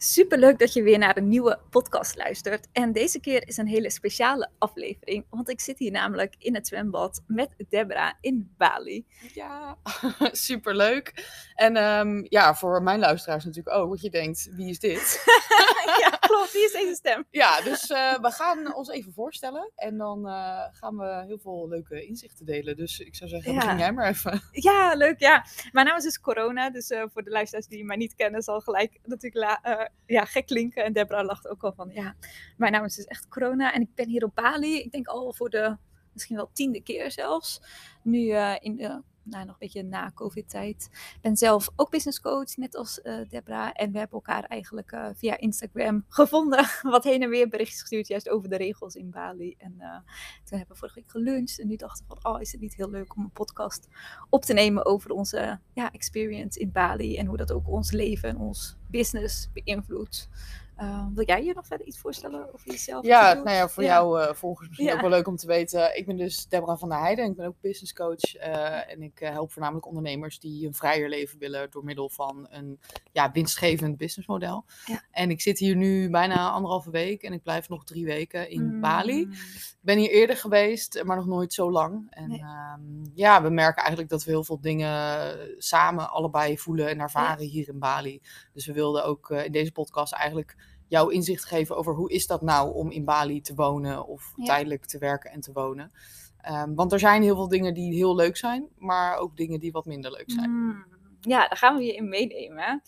Super leuk dat je weer naar een nieuwe podcast luistert. En deze keer is een hele speciale aflevering, want ik zit hier namelijk in het zwembad met Debra in Bali. Ja, superleuk. En ehm, ja, voor mijn luisteraars natuurlijk ook, wat je denkt, wie is dit? ja, klopt, wie is deze stem? Ja, dus uh, we gaan ons even voorstellen en dan uh, gaan we heel veel leuke inzichten delen. Dus ik zou zeggen, ja. begin jij maar even. Ja, leuk, ja. Mijn naam is dus Corona, dus uh, voor de luisteraars die mij niet kennen, zal gelijk natuurlijk ja, gek klinken. En Debra lacht ook al van, ja, mijn naam is dus echt Corona. En ik ben hier op Bali, ik denk al voor de misschien wel tiende keer zelfs. Nu uh, in de, nou, nog een beetje na COVID-tijd. Ik ben zelf ook business coach, net als uh, Debra. En we hebben elkaar eigenlijk uh, via Instagram gevonden. Wat heen en weer berichtjes gestuurd, juist over de regels in Bali. En toen hebben we vorige week geluncht. En nu dachten we van, oh, is het niet heel leuk om een podcast op te nemen over onze ja, experience in Bali. En hoe dat ook ons leven en ons business beïnvloedt. Uh, wil jij je nog verder iets voorstellen over jezelf? Ja, nou ja, voor ja. jou uh, volgens misschien ja. ook wel leuk om te weten. Ik ben dus Deborah van der Heijden. Ik ben ook business coach. Uh, en ik help voornamelijk ondernemers die een vrijer leven willen door middel van een ja, winstgevend businessmodel. Ja. En ik zit hier nu bijna anderhalve week en ik blijf nog drie weken in mm. Bali. Ik ben hier eerder geweest, maar nog nooit zo lang. En nee. um, ja, we merken eigenlijk dat we heel veel dingen samen allebei voelen en ervaren hier in Bali. Dus we wilden ook in deze podcast eigenlijk jouw inzicht geven over hoe is dat nou om in Bali te wonen of ja. tijdelijk te werken en te wonen. Um, want er zijn heel veel dingen die heel leuk zijn, maar ook dingen die wat minder leuk zijn. Mm, ja, daar gaan we je in meenemen.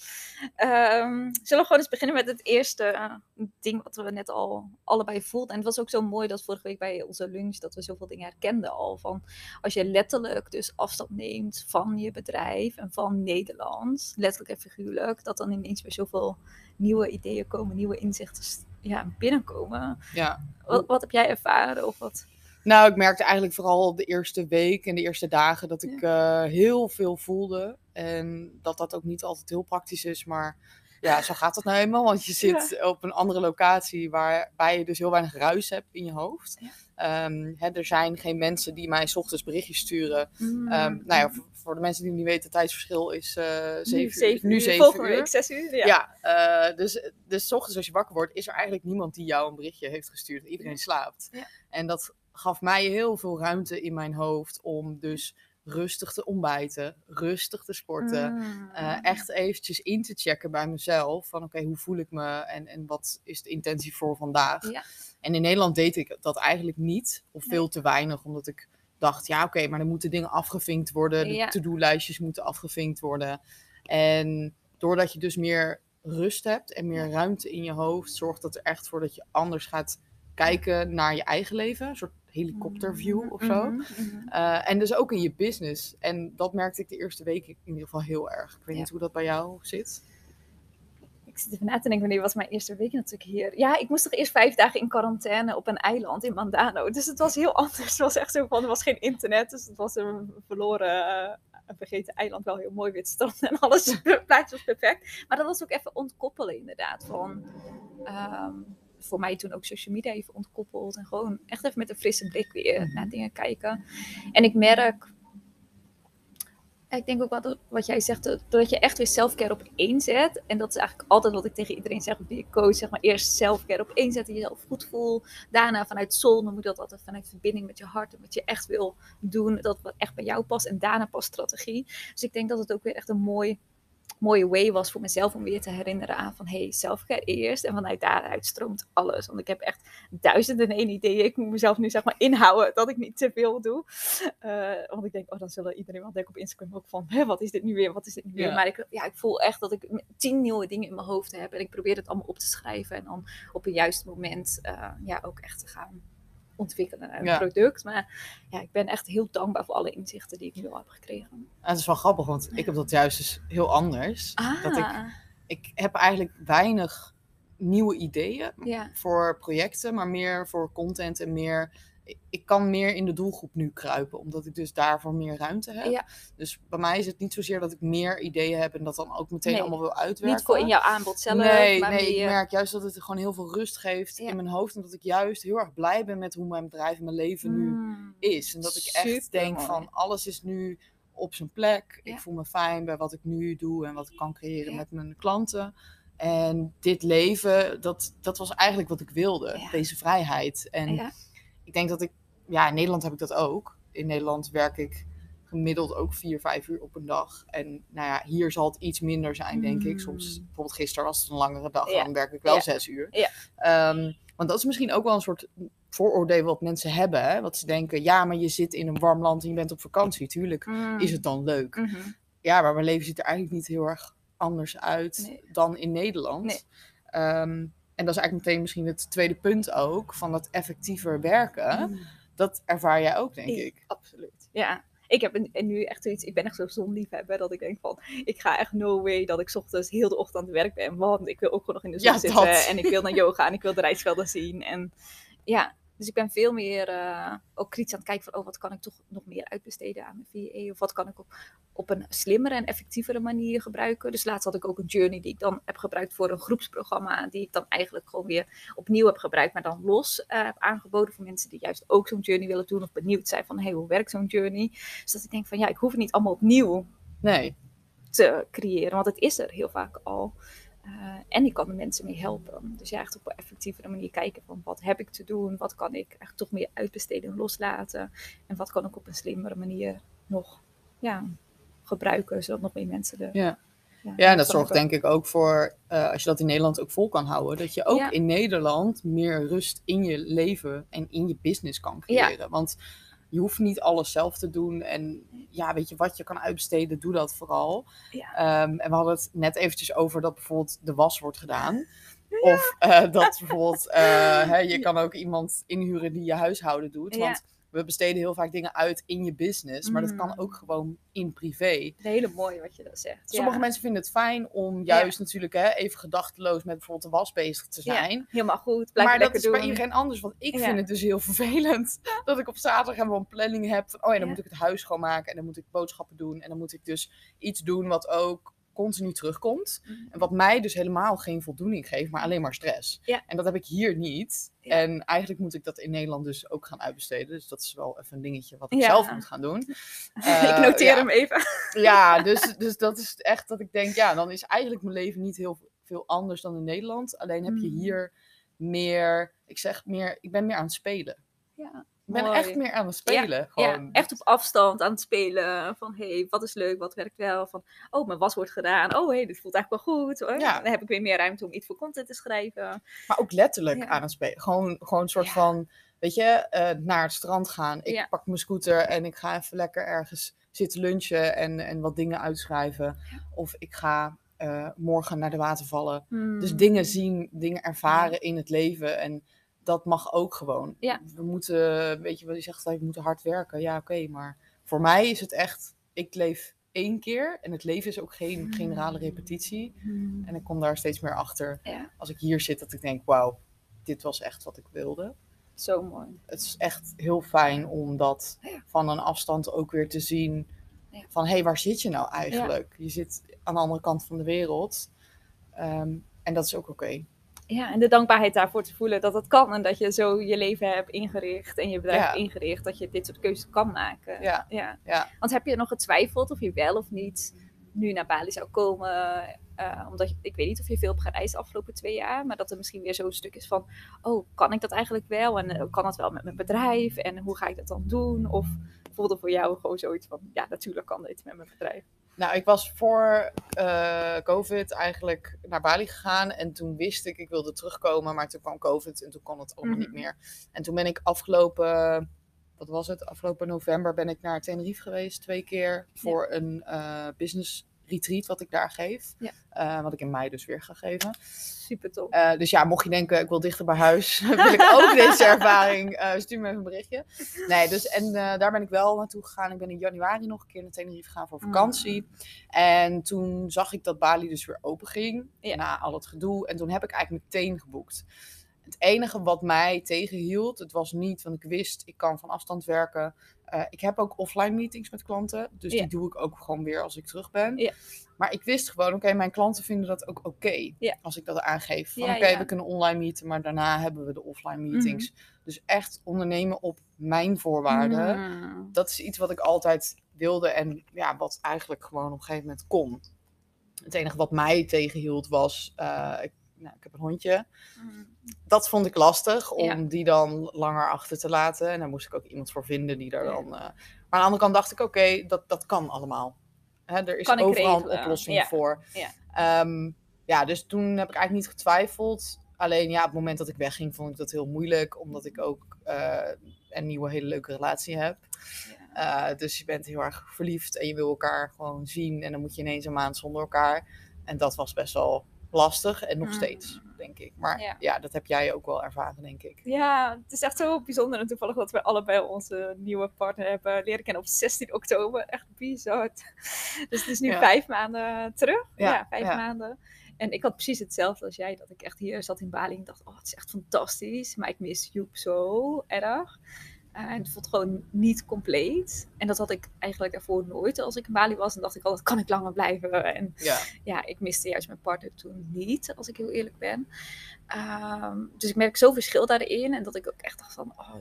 Um, zullen we gewoon eens beginnen met het eerste uh, ding wat we net al allebei voelden. En het was ook zo mooi dat vorige week bij onze lunch dat we zoveel dingen herkenden al. Van als je letterlijk dus afstand neemt van je bedrijf en van Nederland, letterlijk en figuurlijk, dat dan ineens weer zoveel nieuwe ideeën komen, nieuwe inzichten ja, binnenkomen. Ja. Wat, wat heb jij ervaren of wat? Nou, ik merkte eigenlijk vooral de eerste week en de eerste dagen dat ik ja. uh, heel veel voelde. En dat dat ook niet altijd heel praktisch is, maar ja, zo gaat dat nou eenmaal. Want je zit ja. op een andere locatie waarbij je dus heel weinig ruis hebt in je hoofd. Ja. Um, hè, er zijn geen mensen die mij s ochtends berichtjes sturen. Mm. Um, nou ja, voor, voor, de mensen die niet weten, het tijdsverschil is uh, zeven, zeven nu uur. zeven Volgende uur. week zes uur, ja. ja uh, dus, dus s ochtends als je wakker wordt, is er eigenlijk niemand die jou een berichtje heeft gestuurd. Iedereen slaapt. En dat gaf mij heel veel ruimte in mijn hoofd om dus rustig te ontbijten, rustig te sporten. Mm. Uh, echt eventjes in te checken bij mezelf. Van oké, okay, hoe voel ik me en, en wat is de intentie voor vandaag? Ja. En in Nederland deed ik dat eigenlijk niet. Of veel te weinig, omdat ik dacht, ja oké, okay, maar er moeten dingen afgevinkt worden. De Ja. to-do-lijstjes moeten afgevinkt worden. En doordat je dus meer rust hebt en meer ruimte in je hoofd, zorgt dat er echt voor dat je anders gaat kijken naar je eigen leven. Een soort helikopterview of zo. Mhm, mhm. Uh, en dus ook in je business. En dat merkte ik de eerste week in ieder geval heel erg. Ik weet Ja. niet hoe dat bij jou zit. Ik zit even na te denken, wanneer was mijn eerste week natuurlijk hier? Ja, ik moest toch eerst vijf dagen in quarantaine op een eiland in Mandano. Dus het was heel anders. Het was echt zo van, er was geen internet. Dus het was een verloren, uh, een vergeten eiland. Wel heel mooi wit strand en alles. Het plaatje was perfect. Maar dat was ook even ontkoppelen inderdaad. Van, um, voor mij toen ook social media even ontkoppeld. En gewoon echt even met een frisse blik weer naar dingen kijken. En ik merk ik denk ook wat, wat jij zegt, dat je echt weer selfcare op één zet. En dat is eigenlijk altijd wat ik tegen iedereen zeg, wie ik coach, zeg maar eerst selfcare op één zetten, jezelf goed voel. Daarna vanuit zon, dan moet dat altijd vanuit verbinding met je hart en wat je echt wil doen, dat wat echt bij jou past. En daarna pas strategie. Dus ik denk dat het ook weer echt een mooi, mooie way was voor mezelf om weer te herinneren aan van hey, selfcare eerst. En vanuit daaruit stroomt alles. Want ik heb echt duizenden en één ideeën. Ik moet mezelf nu zeg maar inhouden dat ik niet te veel doe. Uh, want ik denk, oh dan zullen iedereen wel denken op Instagram ook van, Hé, wat is dit nu weer, wat is dit nu weer. Ja. Maar ik, ja, ik voel echt dat ik tien nieuwe dingen in mijn hoofd heb. En ik probeer het allemaal op te schrijven. En dan op een juist moment uh, ja, ook echt te gaan ontwikkelen naar een Ja. product. Maar ja, ik ben echt heel dankbaar voor alle inzichten die ik nu al heb gekregen. En het is wel grappig, want ik heb dat juist dus heel anders. Ah, Dat ik, ik heb eigenlijk weinig nieuwe ideeën ja. voor projecten, maar meer voor content en meer. Ik- kan meer in de doelgroep nu kruipen, omdat ik dus daarvoor meer ruimte heb. Ja. Dus bij mij is het niet zozeer dat ik meer ideeën heb en dat dan ook meteen Nee, allemaal wil uitwerken. Niet voor in jouw aanbod zelf, nee, maar nee, ik merk juist dat het gewoon heel veel rust geeft Ja. in mijn hoofd. En dat ik juist heel erg blij ben met hoe mijn bedrijf en mijn leven nu Mm, is. En dat ik echt denk van alles is nu op zijn plek. Ja. Ik voel me fijn bij wat ik nu doe en wat ik kan creëren met mijn klanten. En dit leven, dat, dat was eigenlijk wat ik wilde. Deze vrijheid. En Ja. Ik denk dat ik, ja, in Nederland heb ik dat ook. In Nederland werk ik gemiddeld ook vier, vijf uur op een dag. En nou ja, hier zal het iets minder zijn, denk ik. Soms, Mm. bijvoorbeeld gisteren was het een langere dag, Ja. dan werk ik wel Ja. zes uur. Ja. Ehm, want dat is misschien ook wel een soort vooroordeel wat mensen hebben. Hè? Wat ze denken, ja, maar je zit in een warm land en je bent op vakantie. Tuurlijk is het dan leuk. Mhm. Ja, maar mijn leven ziet er eigenlijk niet heel erg anders uit Nee. dan in Nederland. Nee. Ehm, en dat is eigenlijk meteen misschien het tweede punt ook, van dat effectiever werken. Mm. Dat ervaar jij ook, denk ik. Absoluut. Ja. Ik heb en nu echt zoiets, ik ben echt zo'n zonliefhebber dat ik denk van, ik ga echt no way dat ik 's ochtends heel de ochtend aan het werk ben, want ik wil ook gewoon nog in de zon Ja, zitten dat. en ik wil naar yoga en ik wil de reisvelden zien en ja, dus ik ben veel meer eh, ook kritisch aan het kijken van, oh wat kan ik toch nog meer uitbesteden aan mijn VA of wat kan ik op, op een slimmere en effectievere manier gebruiken. Dus laatst had ik ook een journey die ik dan heb gebruikt voor een groepsprogramma, die ik dan eigenlijk gewoon weer opnieuw heb gebruikt, maar dan los eh, heb aangeboden voor mensen die juist ook zo'n journey willen doen of benieuwd zijn van, hey, hoe werkt zo'n journey? Dus dat ik denk van, ja, ik hoef het niet allemaal opnieuw Nee. te creëren, want het is er heel vaak al. Eh, en ik kan de mensen mee helpen. Dus ja, echt op een effectievere manier kijken van wat heb ik te doen, wat kan ik echt toch meer uitbesteden en loslaten. En wat kan ik op een slimmere manier nog ja, gebruiken, zodat nog meer mensen er. Ja. Ja, en dat zorgt denk ik ook voor, eh, als je dat in Nederland ook vol kan houden, dat je ook Ja. in Nederland meer rust in je leven en in je business kan Ja. creëren. Want je hoeft niet alles zelf te doen. En ja, weet je wat je kan uitbesteden, doe dat vooral. Ja. Ehm, en we hadden het net eventjes over dat bijvoorbeeld de was wordt gedaan. Of eh, dat bijvoorbeeld, eh, hè, je kan ook iemand inhuren die je huishouden doet. Ja. Want we besteden heel vaak dingen uit in je business. Maar dat kan Mm. ook gewoon in privé. Hele mooie wat je dat zegt. Sommige ja. mensen vinden het fijn om juist natuurlijk hè, even gedachteloos met bijvoorbeeld de was bezig te Ja, zijn. Helemaal goed, blijf maar dat is doen. bij iedereen anders. Want ik Ja. vind het dus heel vervelend dat ik op zaterdag helemaal een planning heb. Van, oh ja, dan Ja. moet ik het huis schoonmaken en dan moet ik boodschappen doen. En dan moet ik dus iets doen wat ook continu terugkomt. Mhm. En wat mij dus helemaal geen voldoening geeft, maar alleen maar stress. Ja. En dat heb ik hier niet. Ja. En eigenlijk moet ik dat in Nederland dus ook gaan uitbesteden. Dus dat is wel even een dingetje wat ik Ja. zelf moet gaan doen. ik Eh, noteer hem even. Ja, dus, dus dat is echt dat ik denk, ja, dan is eigenlijk mijn leven niet heel veel anders dan in Nederland. Alleen heb je Mhm. hier meer, ik zeg meer, ik ben meer aan het spelen. Ja, ben mooi. echt meer aan het spelen. gewoon. Ja, echt op afstand aan het spelen. Van hé, hey, wat is leuk, wat werkt wel. Van oh, mijn was wordt gedaan. Oh hé, hey, dit voelt eigenlijk wel goed. Hoor. Ja. Dan heb ik weer meer ruimte om iets voor content te schrijven. Maar ook letterlijk aan het spelen. Gewoon, gewoon een soort van, weet je, eh, naar het strand gaan. Ik pak mijn scooter en ik ga even lekker ergens zitten lunchen en, en wat dingen uitschrijven. Of ik ga eh, morgen naar de watervallen. Hmm. Dus dingen zien, dingen ervaren in het leven. En dat mag ook gewoon. Ja. We moeten, weet je wat je zegt, we moeten hard werken. Ja, oké, maar voor mij is het echt, ik leef één keer. En het leven is ook geen generale repetitie. Hmm. En ik kom daar steeds meer achter Ja, als ik hier zit, dat ik denk, wauw, dit was echt wat ik wilde. zo mooi. Het is echt heel fijn om dat Ja. van een afstand ook weer te zien. Van, hé, hey, waar zit je nou eigenlijk? Je zit aan de andere kant van de wereld. Ehm, en dat is ook oké. Ja, en de dankbaarheid daarvoor te voelen dat het kan. En dat je zo je leven hebt ingericht en je bedrijf Ja. hebt ingericht. Dat je dit soort keuzes kan maken. Ja. ja. Ja. Want heb je nog getwijfeld of je wel of niet nu naar Bali zou komen? Eh, omdat je, ik weet niet of je veel hebt gereisd de afgelopen twee jaar. Maar dat er misschien weer zo'n stuk is van... Oh, kan ik dat eigenlijk wel? En eh, kan dat wel met mijn bedrijf? En hoe ga ik dat dan doen? Of voelde voor jou gewoon zoiets van... Ja, natuurlijk kan dit met mijn bedrijf. Nou, ik was voor eh, COVID eigenlijk naar Bali gegaan. En toen wist ik, ik wilde terugkomen. Maar toen kwam COVID en toen kon het allemaal Mhm. niet meer. En toen ben ik afgelopen, wat was het? Afgelopen november ben ik naar Tenerife geweest. Twee keer voor een eh, business retreat wat ik daar geef. Ja. Eh, wat ik in mei dus weer ga geven. Super top. Eh, dus ja, mocht je denken, ik wil dichter bij huis, wil ik ook deze ervaring, eh, stuur me even een berichtje. Nee, dus en daar ben ik wel naartoe gegaan. Ik ben in januari nog een keer naar Tenerife gegaan voor vakantie. En toen zag ik dat Bali dus weer open ging, Ja. na al het gedoe. En toen heb ik eigenlijk meteen geboekt. Het enige wat mij tegenhield, het was niet, want ik wist, ik kan van afstand werken. Eh, ik heb ook offline meetings met klanten, dus Ja. die doe ik ook gewoon weer als ik terug ben. Ja. Maar ik wist gewoon, oké, mijn klanten vinden dat ook oké. Ja. Als ik dat aangeef. Van oké, we kunnen online meeten, maar daarna hebben we de offline meetings. Mhm. Dus echt ondernemen op mijn voorwaarden. Mm. Dat is iets wat ik altijd wilde en ja, wat eigenlijk gewoon op een gegeven moment kon. Het enige wat mij tegenhield was, uh, ik, nou, ik heb een hondje. Mm. Dat vond ik lastig om Ja. die dan langer achter te laten. En daar moest ik ook iemand voor vinden die daar Ja. dan. eh, Maar aan de andere kant dacht ik, oké, dat, dat kan allemaal. Hè, er is Kan overal een oplossing ja. voor. Ja. Ehm, ja, dus toen heb ik eigenlijk niet getwijfeld. Alleen ja, op het moment dat ik wegging, vond ik dat heel moeilijk. Omdat ik ook eh, een nieuwe, hele leuke relatie heb. Uh, dus je bent heel erg verliefd en je wil elkaar gewoon zien. En dan moet je ineens een maand zonder elkaar. En dat was best wel lastig en nog Mm. steeds, denk ik. Maar Ja. ja. dat heb jij ook wel ervaren, denk ik. Ja, het is echt zo bijzonder en toevallig dat we allebei onze nieuwe partner hebben leren kennen op 16 oktober. Echt bizar. Dus het is nu Ja. vijf maanden terug. Ja, Ja, vijf ja. maanden. En ik had precies hetzelfde als jij, dat ik echt hier zat in Bali en dacht, oh, het is echt fantastisch. Maar ik mis Joep zo erg. Eh, en het voelt gewoon niet compleet. En dat had ik eigenlijk daarvoor nooit. Als ik in Bali was, dan dacht ik altijd, kan ik langer blijven? En Ja, ja, ik miste juist mijn partner toen niet, als ik heel eerlijk ben. Ehm, dus ik merk zo'n verschil daarin. En dat ik ook echt dacht van, oh,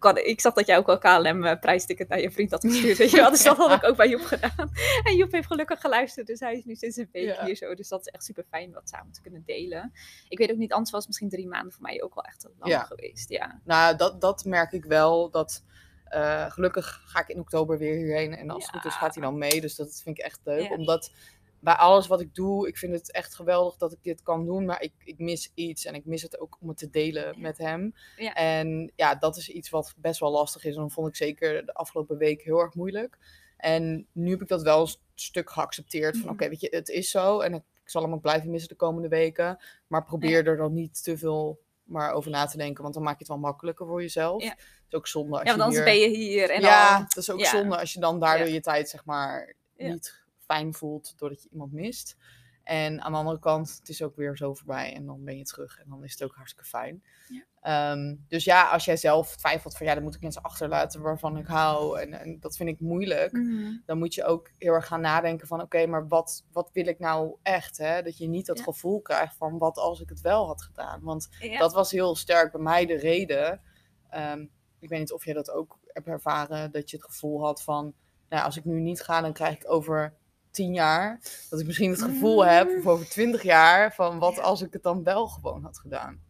kan, ik zag dat jij ook al KLM eh, naar je vriend had gestuurd. Weet je wel? Dus dat had ik ook bij Joep gedaan. En Joep heeft gelukkig geluisterd, dus hij is nu sinds een week Ja. hier zo. Dus dat is echt super fijn dat samen te kunnen delen. Ik weet ook niet, anders was misschien drie maanden voor mij ook wel echt te lang Ja. geweest. Ja. nou, dat, dat merk ik wel. Dat, eh, gelukkig ga ik in oktober weer hierheen. En als het goed is, gaat hij dan mee. Dus dat vind ik echt leuk. Omdat bij alles wat ik doe, ik vind het echt geweldig dat ik dit kan doen. Maar ik, ik mis iets. En ik mis het ook om het te delen Ja. met hem. Ja. En ja, dat is iets wat best wel lastig is. En dat vond ik zeker de afgelopen week heel erg moeilijk. En nu heb ik dat wel een st- stuk geaccepteerd. Van Mhm. oké, weet je, het is zo. En ik, zal hem ook blijven missen de komende weken. Maar probeer er dan niet te veel maar over na te denken. Want dan maak je het wel makkelijker voor jezelf. Ja. Het is ook zonde als ja, want je anders hier... ben je hier. En ja, dan, het is ook zonde als je dan daardoor je tijd zeg maar niet fijn voelt doordat je iemand mist. En aan de andere kant, het is ook weer zo voorbij en dan ben je terug en dan is het ook hartstikke fijn. Ja. Ehm, dus ja, als jij zelf twijfelt van ja, dan moet ik mensen achterlaten waarvan ik hou en, en dat vind ik moeilijk. Mhm. Dan moet je ook heel erg gaan nadenken van oké, maar wat, wat wil ik nou echt? Hè? Dat je niet dat Ja. gevoel krijgt van wat als ik het wel had gedaan. Want Ja. dat was heel sterk bij mij de reden. Ehm, ik weet niet of jij dat ook hebt ervaren, dat je het gevoel had van, nou, als ik nu niet ga, dan krijg ik over tien jaar, dat ik misschien het gevoel heb, of over twintig jaar, van wat als ik het dan wel gewoon had gedaan.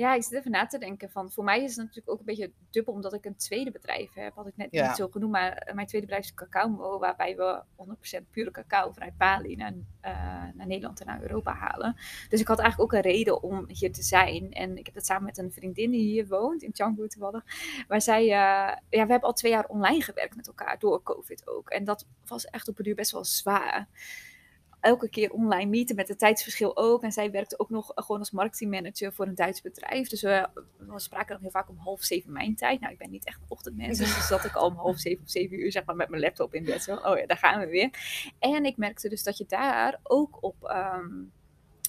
Ja, ik zit even na te denken van, voor mij is het natuurlijk ook een beetje dubbel, omdat ik een tweede bedrijf heb, had ik net Ja. niet zo genoemd, maar eh, mijn tweede bedrijf is Cacao, waarbij we 100% pure cacao vanuit Bali naar, eh, naar Nederland en naar Europa halen. Dus ik had eigenlijk ook een reden om hier te zijn. En ik heb dat samen met een vriendin die hier woont, in Canggu toevallig, waar zij, eh, ja, we hebben al twee jaar online gewerkt met elkaar, door COVID ook. En dat was echt op een duur best wel zwaar elke keer online meeten met het tijdsverschil ook. En zij werkte ook nog eh, gewoon als marketingmanager voor een Duits bedrijf. Dus we, we spraken dan heel vaak om half zeven mijn tijd. Nou, ik ben niet echt een ochtendmens, dus zat ik al om half zeven of zeven uur zeg maar met mijn laptop in bed. Zo, oh ja, daar gaan we weer. En ik merkte dus dat je daar ook op... ehm,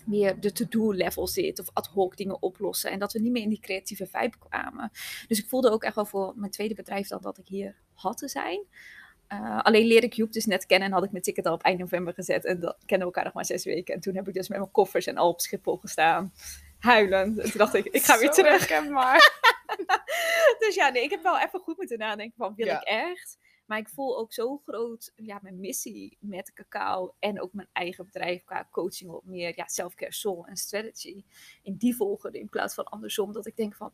meer de to-do level zit of ad hoc dingen oplossen en dat we niet meer in die creatieve vibe kwamen. Dus ik voelde ook echt wel voor mijn tweede bedrijf dan dat ik hier had te zijn. Uh, alleen leerde ik Joep dus net kennen en had ik mijn ticket al op eind november gezet. En dan kennen we elkaar nog maar zes weken. En toen heb ik dus met mijn koffers en al op Schiphol gestaan. Huilend. En toen dacht ik, ik ga weer Zo terug. maar. dus ja, nee, ik heb wel even goed moeten nadenken van, wil Ja. ik echt? Maar ik voel ook zo groot ja, mijn missie met cacao en ook mijn eigen bedrijf qua coaching op meer ja, self-care, soul en strategy. In die volgorde in plaats van andersom. Dat ik denk van,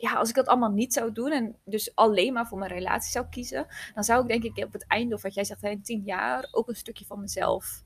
ja, als ik dat allemaal niet zou doen en dus alleen maar voor mijn relatie zou kiezen, dan zou ik denk ik op het einde, of wat jij zegt, in tien jaar, ook een stukje van mezelf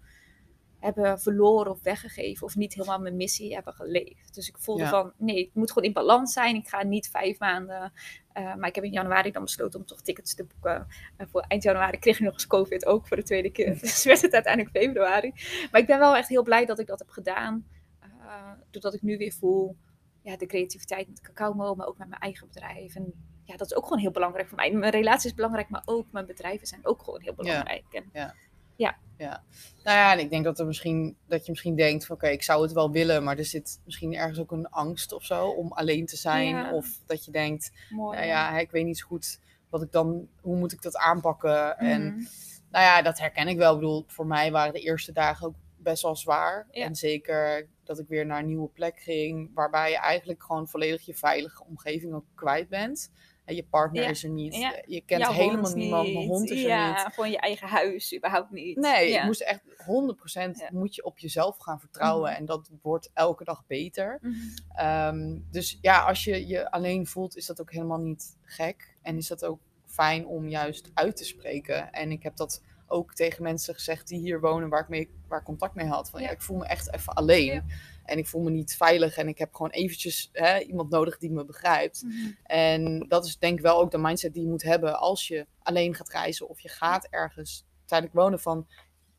hebben verloren of weggegeven of niet helemaal mijn missie hebben geleefd. Dus ik voelde Ja. van, nee, het moet gewoon in balans zijn. Ik ga niet vijf maanden, uh, maar ik heb in januari dan besloten om toch tickets te boeken. Uh, voor eind januari kreeg ik nog eens COVID ook voor de tweede keer. Dus werd het uiteindelijk februari. Maar ik ben wel echt heel blij dat ik dat heb gedaan. Uh, doordat ik nu weer voel, ja, de creativiteit met Cacao maar ook met mijn eigen bedrijf. En ja, dat is ook gewoon heel belangrijk voor mij. Mijn relatie is belangrijk, maar ook mijn bedrijven zijn ook gewoon heel belangrijk. Ja. En, ja. ja. ja. Nou ja, en ik denk dat, er misschien, dat je misschien denkt van oké, okay, ik zou het wel willen, maar er zit misschien ergens ook een angst of zo om alleen te zijn. Ja. Of dat je denkt, Mooi, nou ja, ik weet niet zo goed wat ik dan, hoe moet ik dat aanpakken? Mm. En nou ja, dat herken ik wel. Ik bedoel, voor mij waren de eerste dagen ook best wel zwaar. Ja. En zeker dat ik weer naar een nieuwe plek ging, waarbij je eigenlijk gewoon volledig je veilige omgeving ook kwijt bent. En je partner Ja. is er niet. Ja. Je kent Jouw helemaal niemand. niet. Mijn hond is er ja, niet. gewoon je eigen huis, überhaupt niet. Nee, je moest echt 100% Ja. moet je op jezelf gaan vertrouwen. Mhm. En dat wordt elke dag beter. Mhm. Ehm, dus ja, als je je alleen voelt, is dat ook helemaal niet gek. En is dat ook fijn om juist uit te spreken. En ik heb dat ook tegen mensen gezegd die hier wonen, waar ik, mee, waar ik contact mee had. Van ja, Ja. ik voel me echt even alleen. Ja. En ik voel me niet veilig. En ik heb gewoon eventjes hè, iemand nodig die me begrijpt. Mhm. En dat is denk ik wel ook de mindset die je moet hebben als je alleen gaat reizen of je gaat ergens tijdelijk wonen van,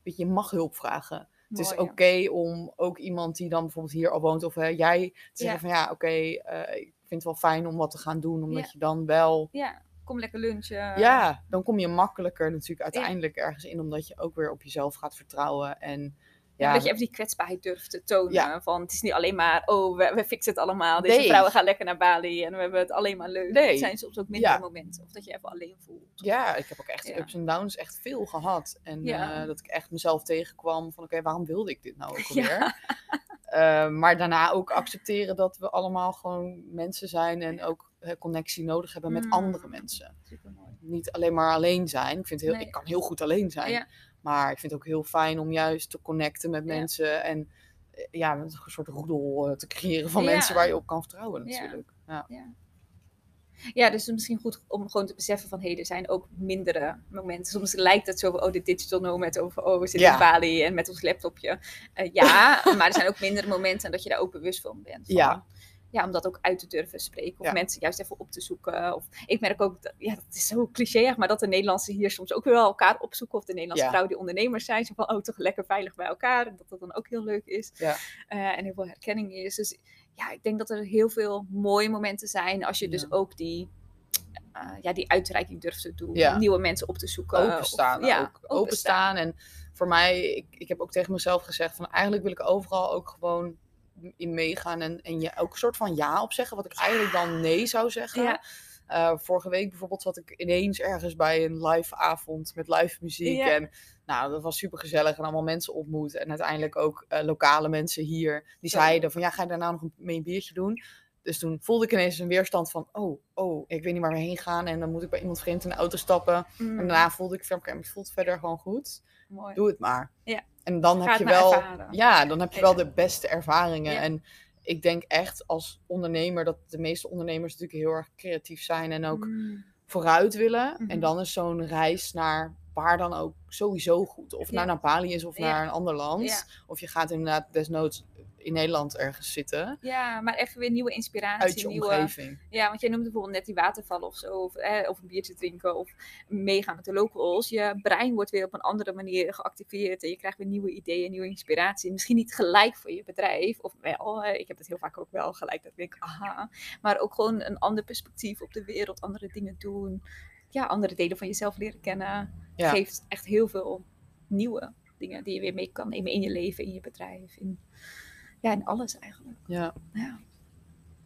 weet je, je mag hulp vragen. Het is oké ja. om ook iemand die dan bijvoorbeeld hier al woont of hè, jij te zeggen van ja, oké, eh, ik vind het wel fijn om wat te gaan doen, omdat je dan wel, Ja, kom lekker lunchen. ja, dan kom je makkelijker natuurlijk uiteindelijk ergens in, omdat je ook weer op jezelf gaat vertrouwen en ja, dat je even die kwetsbaarheid durft te tonen. Ja. Van het is niet alleen maar, oh, we, we fixen het allemaal. Deze Nee. vrouwen gaan lekker naar Bali en we hebben het alleen maar leuk. Nee. Het zijn soms ook mindere Ja. momenten. Of dat je even alleen voelt. ja, ik heb ook echt ups en downs echt veel gehad. En eh, dat ik echt mezelf tegenkwam van oké, waarom wilde ik dit nou ook alweer? Eh, maar daarna ook accepteren dat we allemaal gewoon mensen zijn en ook eh, connectie nodig hebben met Mm. andere mensen. Supermooi. Niet alleen maar alleen zijn. Ik, vind heel, Nee. ik kan heel goed alleen zijn. Ja. Maar ik vind het ook heel fijn om juist te connecten met Ja. mensen. En eh, ja, een soort roedel eh, te creëren van Ja. mensen waar je op kan vertrouwen Ja. natuurlijk. Ja. Ja, dus het is misschien goed om gewoon te beseffen van, hé, hey, er zijn ook mindere momenten. Soms lijkt het zo oh, de digital nomad over, oh, we zitten Ja. in Bali en met ons laptopje. Eh, ja, maar er zijn ook mindere momenten dat je daar ook bewust van bent. Van, Ja. Ja, om dat ook uit te durven spreken. Of Ja. mensen juist even op te zoeken. Of, ik merk ook, dat, ja, dat is zo cliché, maar dat de Nederlandse hier soms ook weer wel elkaar opzoeken. Of de Nederlandse Ja. vrouwen die ondernemers zijn. Zo van, oh, toch lekker veilig bij elkaar. En dat dat dan ook heel leuk is. Ja. Eh, en heel veel herkenning is. Dus ja, ik denk dat er heel veel mooie momenten zijn. Als je dus ook die, eh, ja, die uitreiking durft te doen. Nieuwe mensen op te zoeken. Openstaan. Of- ja, ook. Openstaan. En voor mij, ik, ik heb ook tegen mezelf gezegd van eigenlijk wil ik overal ook gewoon in meegaan. En, en je ook een soort van ja op zeggen. Wat ik eigenlijk dan nee zou zeggen. Ja. Eh, vorige week bijvoorbeeld zat ik ineens ergens bij een live avond met live muziek. Ja. En nou, dat was super gezellig en allemaal mensen ontmoet. En uiteindelijk ook eh, lokale mensen hier die zeiden van ja, ga je daarna nog een, mee een biertje doen? Dus toen voelde ik ineens een weerstand van oh, oh, ik weet niet waar we heen gaan. En dan moet ik bij iemand vreemd in de auto stappen. Mm, En daarna voelde ik van oké, het voelt verder gewoon goed. mooi. Doe het maar. Ja. En dan heb je wel, ervaren. ja, dan heb je wel de beste ervaringen. Ja. En ik denk echt als ondernemer dat de meeste ondernemers natuurlijk heel erg creatief zijn en ook Mm, vooruit willen. Mhm. En dan is zo'n reis naar waar dan ook sowieso goed. Of Ja. naar Bali is of Ja. naar een ander land. Of je gaat inderdaad desnoods in Nederland ergens zitten. ja, maar even weer nieuwe inspiratie. Uit je nieuwe, omgeving. Ja, want jij noemde bijvoorbeeld net die watervallen of zo. Of, eh, of een biertje drinken. Of meegaan met de locals. Je brein wordt weer op een andere manier geactiveerd. En je krijgt weer nieuwe ideeën, nieuwe inspiratie. Misschien niet gelijk voor je bedrijf. Of wel, eh, ik heb het heel vaak ook wel gelijk. Dat ik denk, aha. Maar ook gewoon een ander perspectief op de wereld. Andere dingen doen. Ja, andere delen van jezelf leren kennen. Ja. Geeft echt heel veel nieuwe dingen die je weer mee kan nemen in je leven, in je bedrijf. In, ja, in alles eigenlijk. Ja. Ja.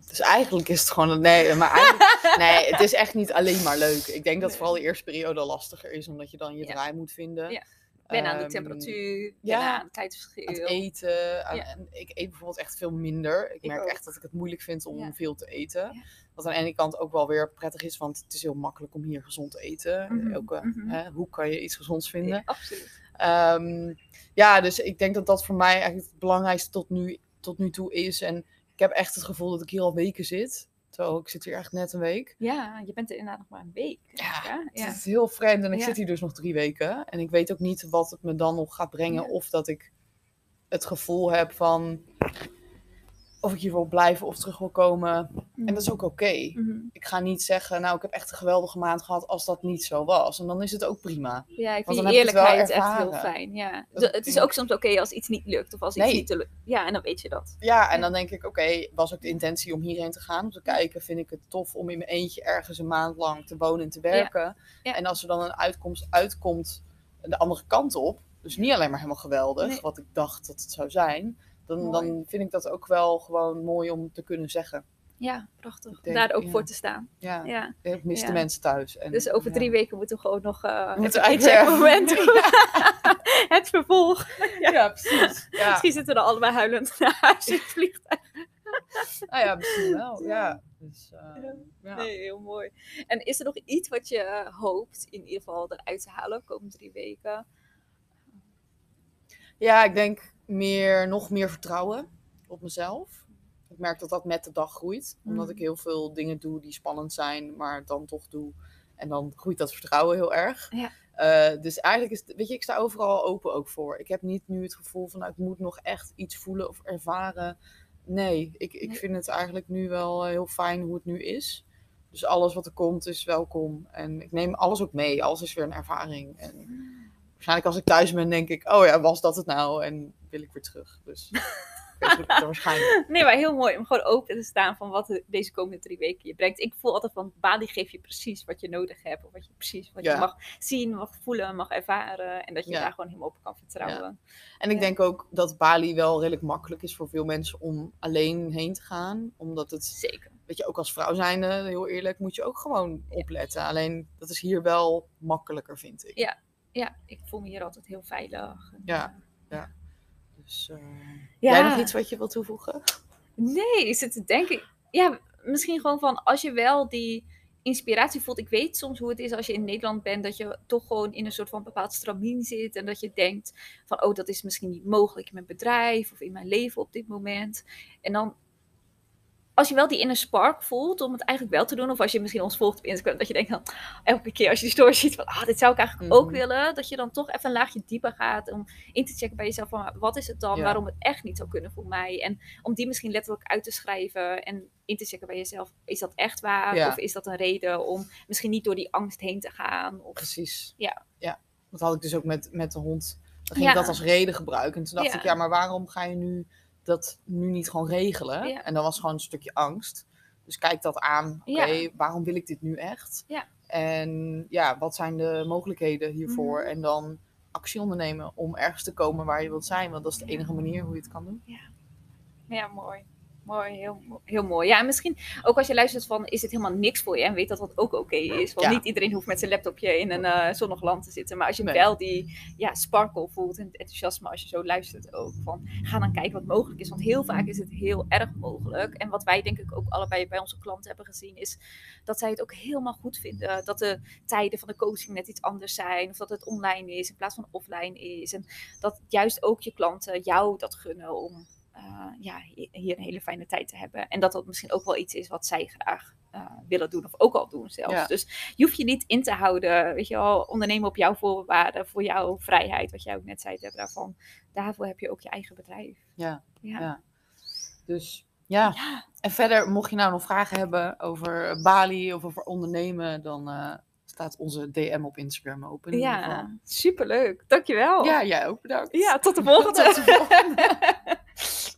Dus eigenlijk is het gewoon... Nee, maar nee, het is echt niet alleen maar leuk. Ik denk dat vooral de eerste periode lastiger is. Omdat je dan je Ja. draai moet vinden. Ja. Ben aan de Ehm, temperatuur, ja, ben aan het tijdsverschil. aan het eten. aan- Ja. en ik eet bijvoorbeeld echt veel minder. Ik Ik merk ook. echt dat ik het moeilijk vind om Ja. veel te eten. Wat aan de ene kant ook wel weer prettig is, want het is heel makkelijk om hier gezond te eten. Mhm, Ook, mhm. hè, hoe kan je iets gezonds vinden? Ja, absoluut. Ehm, ja, dus ik denk dat dat voor mij eigenlijk het belangrijkste tot nu, tot nu toe is. En ik heb echt het gevoel dat ik hier al weken zit. Terwijl ik zit hier echt net een week. Ja, je bent er inderdaad nog maar een week. Ja, ja? Het is heel vreemd en ik Ja. zit hier dus nog drie weken. En ik weet ook niet wat het me dan nog gaat brengen. Ja. Of dat ik het gevoel heb van... Of ik hier wil blijven of terug wil komen. En dat is ook oké. Mhm. Ik ga niet zeggen, nou ik heb echt een geweldige maand gehad als dat niet zo was. En dan is het ook prima. Ja, ik vind die eerlijkheid echt heel fijn. Ja. Dat het is ook soms oké als iets niet lukt of als iets Nee. niet te lukt. Ja, en dan weet je dat. Ja, en Ja. dan denk ik, oké, was ook de intentie om hierheen te gaan. Om te kijken, vind ik het tof om in mijn eentje ergens een maand lang te wonen en te werken. Ja. En als er dan een uitkomst uitkomt de andere kant op, dus niet alleen maar helemaal geweldig, Nee. wat ik dacht dat het zou zijn, dan, Mooi. dan vind ik dat ook wel gewoon mooi om te kunnen zeggen. Ja, prachtig. Denk, Daar ook ja. voor te staan. Ja, Ja. ik mis de mensen thuis. En, Dus over drie weken moeten we gewoon nog uh, Moeten het we moment doen. het vervolg. Ja, precies. Ja. Misschien zitten we er allebei huilend naar huis in het vliegtuig. nou ja, misschien wel. Ja. Dus, uh, ja. Nee, heel mooi. En is er nog iets wat je uh, hoopt in ieder geval eruit te halen de komende drie weken? Ja, ik denk meer, nog meer vertrouwen op mezelf. Ik merk dat dat met de dag groeit. Omdat ik Mm. heel veel dingen doe die spannend zijn, maar dan toch doe. En dan groeit dat vertrouwen heel erg. Ja. Eh, dus eigenlijk is, weet je, ik sta overal open ook voor. Ik heb niet nu het gevoel van, nou, ik moet nog echt iets voelen of ervaren. Nee, ik, ik Nee. vind het eigenlijk nu wel eh, heel fijn hoe het nu is. Dus alles wat er komt is welkom. En ik neem alles ook mee. Alles is weer een ervaring. En waarschijnlijk als ik thuis ben, denk ik, oh ja, was dat het nou? En wil ik weer terug. Dus waarschijnlijk. Nee, maar heel mooi om gewoon open te staan van wat de- deze komende drie weken je brengt. Ik voel altijd van Bali geeft je precies wat je nodig hebt. Of wat je precies wat Ja. je mag zien, mag voelen, mag ervaren. En dat je Ja. daar gewoon helemaal op kan vertrouwen. En ik denk ook dat Bali wel redelijk makkelijk is voor veel mensen om alleen heen te gaan. Omdat het, Zeker. weet je, ook als vrouw zijnde, heel eerlijk, moet je ook gewoon opletten. Alleen dat is hier wel makkelijker, vind ik. Ja. Ja, ik voel me hier altijd heel veilig. En, Ja. eh, Dus, eh, Ja. Jij nog iets wat je wilt toevoegen? Nee, ik zit te denken. Ja, misschien gewoon van als je wel die inspiratie voelt. Ik weet soms hoe het is als je in Nederland bent, dat je toch gewoon in een soort van bepaald stramien zit. En dat je denkt van, oh, dat is misschien niet mogelijk in mijn bedrijf of in mijn leven op dit moment. En dan, als je wel die inner spark voelt om het eigenlijk wel te doen. Of als je misschien ons volgt op Instagram, dat je denkt dan elke keer als je die story ziet van, ah, dit zou ik eigenlijk ook Mhm. willen. Dat je dan toch even een laagje dieper gaat om in te checken bij jezelf van, wat is het dan Ja. waarom het echt niet zou kunnen voor mij. En om die misschien letterlijk uit te schrijven en in te checken bij jezelf. Is dat echt waar? Ja. Of is dat een reden om misschien niet door die angst heen te gaan? Of... Precies. Ja. ja. Dat had ik dus ook met, met de hond. Dan ging Ja. ik dat als reden gebruiken. En toen dacht ik, ja, maar waarom ga je nu dat nu niet gewoon regelen? Ja. En dan was gewoon een stukje angst. Dus kijk dat aan. Oké, Ja. waarom wil ik dit nu echt? Ja. En ja, wat zijn de mogelijkheden hiervoor? Mhm. En dan actie ondernemen om ergens te komen waar je wilt zijn. Want dat is de Ja. enige manier hoe je het kan doen. Ja, mooi. Mooi, heel, heel mooi. Ja, en misschien ook als je luistert van, is het helemaal niks voor je? En weet dat dat ook oké is. Want Ja. niet iedereen hoeft met zijn laptopje in een eh, zonnig land te zitten. Maar als je Nee. wel die ja, sparkle voelt en het enthousiasme als je zo luistert ook. Van, ga dan kijken wat mogelijk is. Want heel vaak is het heel erg mogelijk. En wat wij denk ik ook allebei bij onze klanten hebben gezien is dat zij het ook helemaal goed vinden. Dat de tijden van de coaching net iets anders zijn. Of dat het online is in plaats van offline is. En dat juist ook je klanten jou dat gunnen om eh, ja, hi- hier een hele fijne tijd te hebben. En dat dat misschien ook wel iets is wat zij graag eh, willen doen, of ook al doen zelfs. Ja. Dus je hoeft je niet in te houden, weet je wel, ondernemen op jouw voorwaarden, voor jouw vrijheid, wat jij ook net zei, Deborah, van daarvoor heb je ook je eigen bedrijf. Ja. Ja. Ja. Dus ja. Ja. En verder, mocht je nou nog vragen hebben over Bali of over ondernemen, dan eh, staat onze DM op Instagram open. in. Ja, superleuk. Dankjewel. Ja, jij ook bedankt. ja tot de volgende. Tot de volgende.